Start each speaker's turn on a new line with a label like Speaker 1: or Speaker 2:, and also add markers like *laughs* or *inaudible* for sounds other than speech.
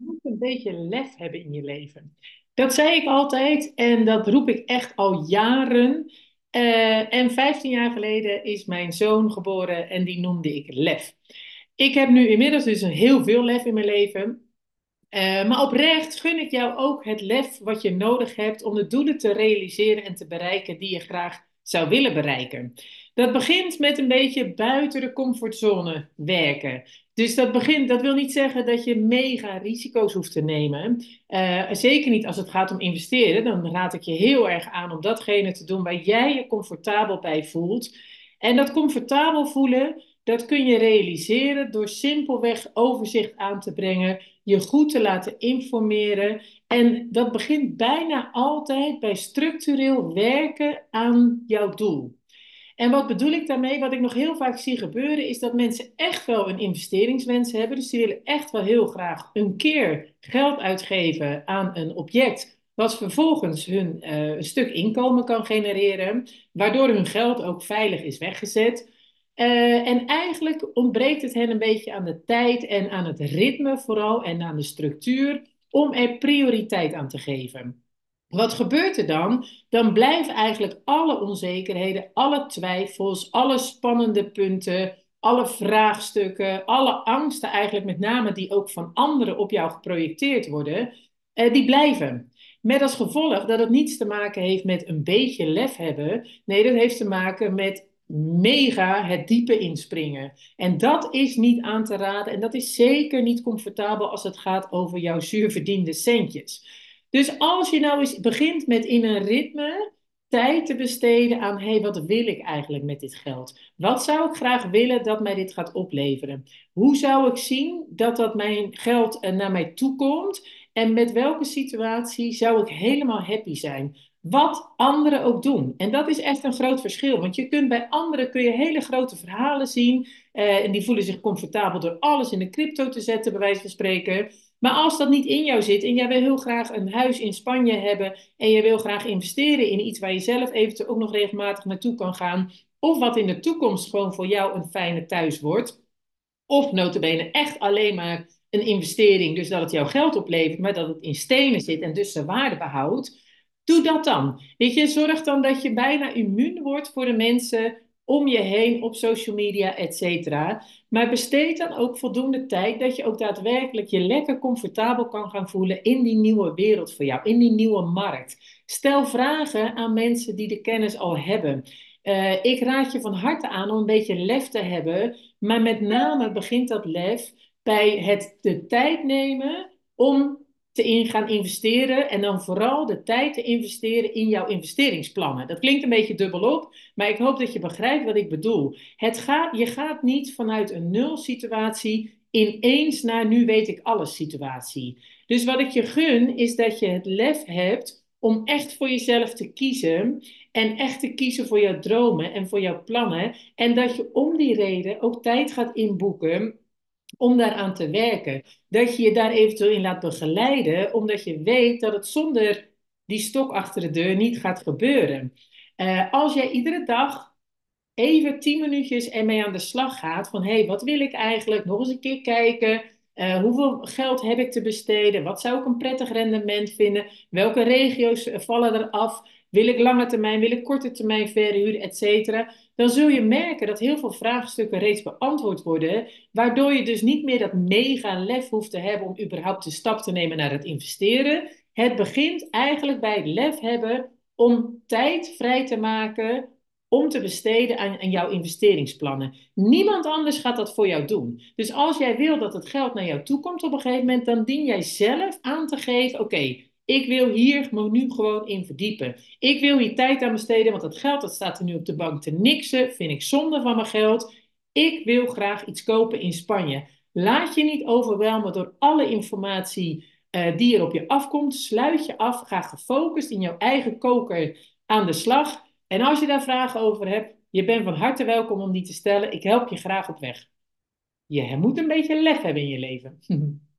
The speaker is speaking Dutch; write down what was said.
Speaker 1: moet een beetje lef hebben in je leven. Dat zei ik altijd en dat roep ik echt al jaren. Eh, en 15 jaar geleden is mijn zoon geboren en die noemde ik lef. Ik heb nu inmiddels dus heel veel lef in mijn leven. Uh, maar oprecht gun ik jou ook het lef wat je nodig hebt om de doelen te realiseren en te bereiken die je graag zou willen bereiken. Dat begint met een beetje buiten de comfortzone werken. Dus dat, begint, dat wil niet zeggen dat je mega risico's hoeft te nemen. Uh, zeker niet als het gaat om investeren. Dan raad ik je heel erg aan om datgene te doen waar jij je comfortabel bij voelt. En dat comfortabel voelen, dat kun je realiseren door simpelweg overzicht aan te brengen, je goed te laten informeren. En dat begint bijna altijd bij structureel werken aan jouw doel. En wat bedoel ik daarmee? Wat ik nog heel vaak zie gebeuren, is dat mensen echt wel een investeringswens hebben. Dus die willen echt wel heel graag een keer geld uitgeven aan een object. Wat vervolgens hun uh, een stuk inkomen kan genereren, waardoor hun geld ook veilig is weggezet. Uh, en eigenlijk ontbreekt het hen een beetje aan de tijd en aan het ritme vooral en aan de structuur om er prioriteit aan te geven. Wat gebeurt er dan? Dan blijven eigenlijk alle onzekerheden, alle twijfels, alle spannende punten, alle vraagstukken, alle angsten eigenlijk met name die ook van anderen op jou geprojecteerd worden, eh, die blijven. Met als gevolg dat het niets te maken heeft met een beetje lef hebben. Nee, dat heeft te maken met mega het diepe inspringen. En dat is niet aan te raden en dat is zeker niet comfortabel als het gaat over jouw zuurverdiende centjes. Dus als je nou eens begint met in een ritme tijd te besteden aan, hé, hey, wat wil ik eigenlijk met dit geld? Wat zou ik graag willen dat mij dit gaat opleveren? Hoe zou ik zien dat dat mijn geld eh, naar mij toe komt? En met welke situatie zou ik helemaal happy zijn? Wat anderen ook doen. En dat is echt een groot verschil. Want je kunt bij anderen kun je hele grote verhalen zien. Uh, en die voelen zich comfortabel door alles in de crypto te zetten, bij wijze van spreken. Maar als dat niet in jou zit en jij wil heel graag een huis in Spanje hebben en je wil graag investeren in iets waar je zelf eventueel ook nog regelmatig naartoe kan gaan, of wat in de toekomst gewoon voor jou een fijne thuis wordt, of notabene echt alleen maar een investering, dus dat het jouw geld oplevert, maar dat het in stenen zit en dus zijn waarde behoudt, doe dat dan. Weet je, zorg dan dat je bijna immuun wordt voor de mensen om je heen op social media, et cetera. Maar besteed dan ook voldoende tijd dat je ook daadwerkelijk je lekker comfortabel kan gaan voelen in die nieuwe wereld voor jou, in die nieuwe markt. Stel vragen aan mensen die de kennis al hebben. Uh, ik raad je van harte aan om een beetje lef te hebben, maar met name begint dat lef bij het de tijd nemen om te in gaan investeren en dan vooral de tijd te investeren in jouw investeringsplannen. Dat klinkt een beetje dubbelop, maar ik hoop dat je begrijpt wat ik bedoel. Het gaat, je gaat niet vanuit een nul situatie ineens naar nu weet ik alles situatie. Dus wat ik je gun is dat je het lef hebt om echt voor jezelf te kiezen en echt te kiezen voor jouw dromen en voor jouw plannen en dat je om die reden ook tijd gaat inboeken om daaraan te werken. Dat je je daar eventueel in laat begeleiden, omdat je weet dat het zonder die stok achter de deur niet gaat gebeuren. Uh, als jij iedere dag even tien minuutjes ermee aan de slag gaat, van hé, hey, wat wil ik eigenlijk? Nog eens een keer kijken. Uh, hoeveel geld heb ik te besteden? Wat zou ik een prettig rendement vinden? Welke regio's vallen er af? Wil ik lange termijn, wil ik korte termijn verhuren, et cetera? Dan zul je merken dat heel veel vraagstukken reeds beantwoord worden, waardoor je dus niet meer dat mega lef hoeft te hebben om überhaupt de stap te nemen naar het investeren. Het begint eigenlijk bij het lef hebben om tijd vrij te maken om te besteden aan, aan, jouw investeringsplannen. Niemand anders gaat dat voor jou doen. Dus als jij wil dat het geld naar jou toe komt op een gegeven moment, dan dien jij zelf aan te geven: oké, ik wil hier nu gewoon in verdiepen. Ik wil hier tijd aan besteden, want dat geld dat staat er nu op de bank te niksen. Vind ik zonde van mijn geld. Ik wil graag iets kopen in Spanje. Laat je niet overwelmen door alle informatie uh, die er op je afkomt. Sluit je af. Ga gefocust in jouw eigen koker aan de slag. En als je daar vragen over hebt, je bent van harte welkom om die te stellen. Ik help je graag op weg. Je moet een beetje lef hebben in je leven. *laughs*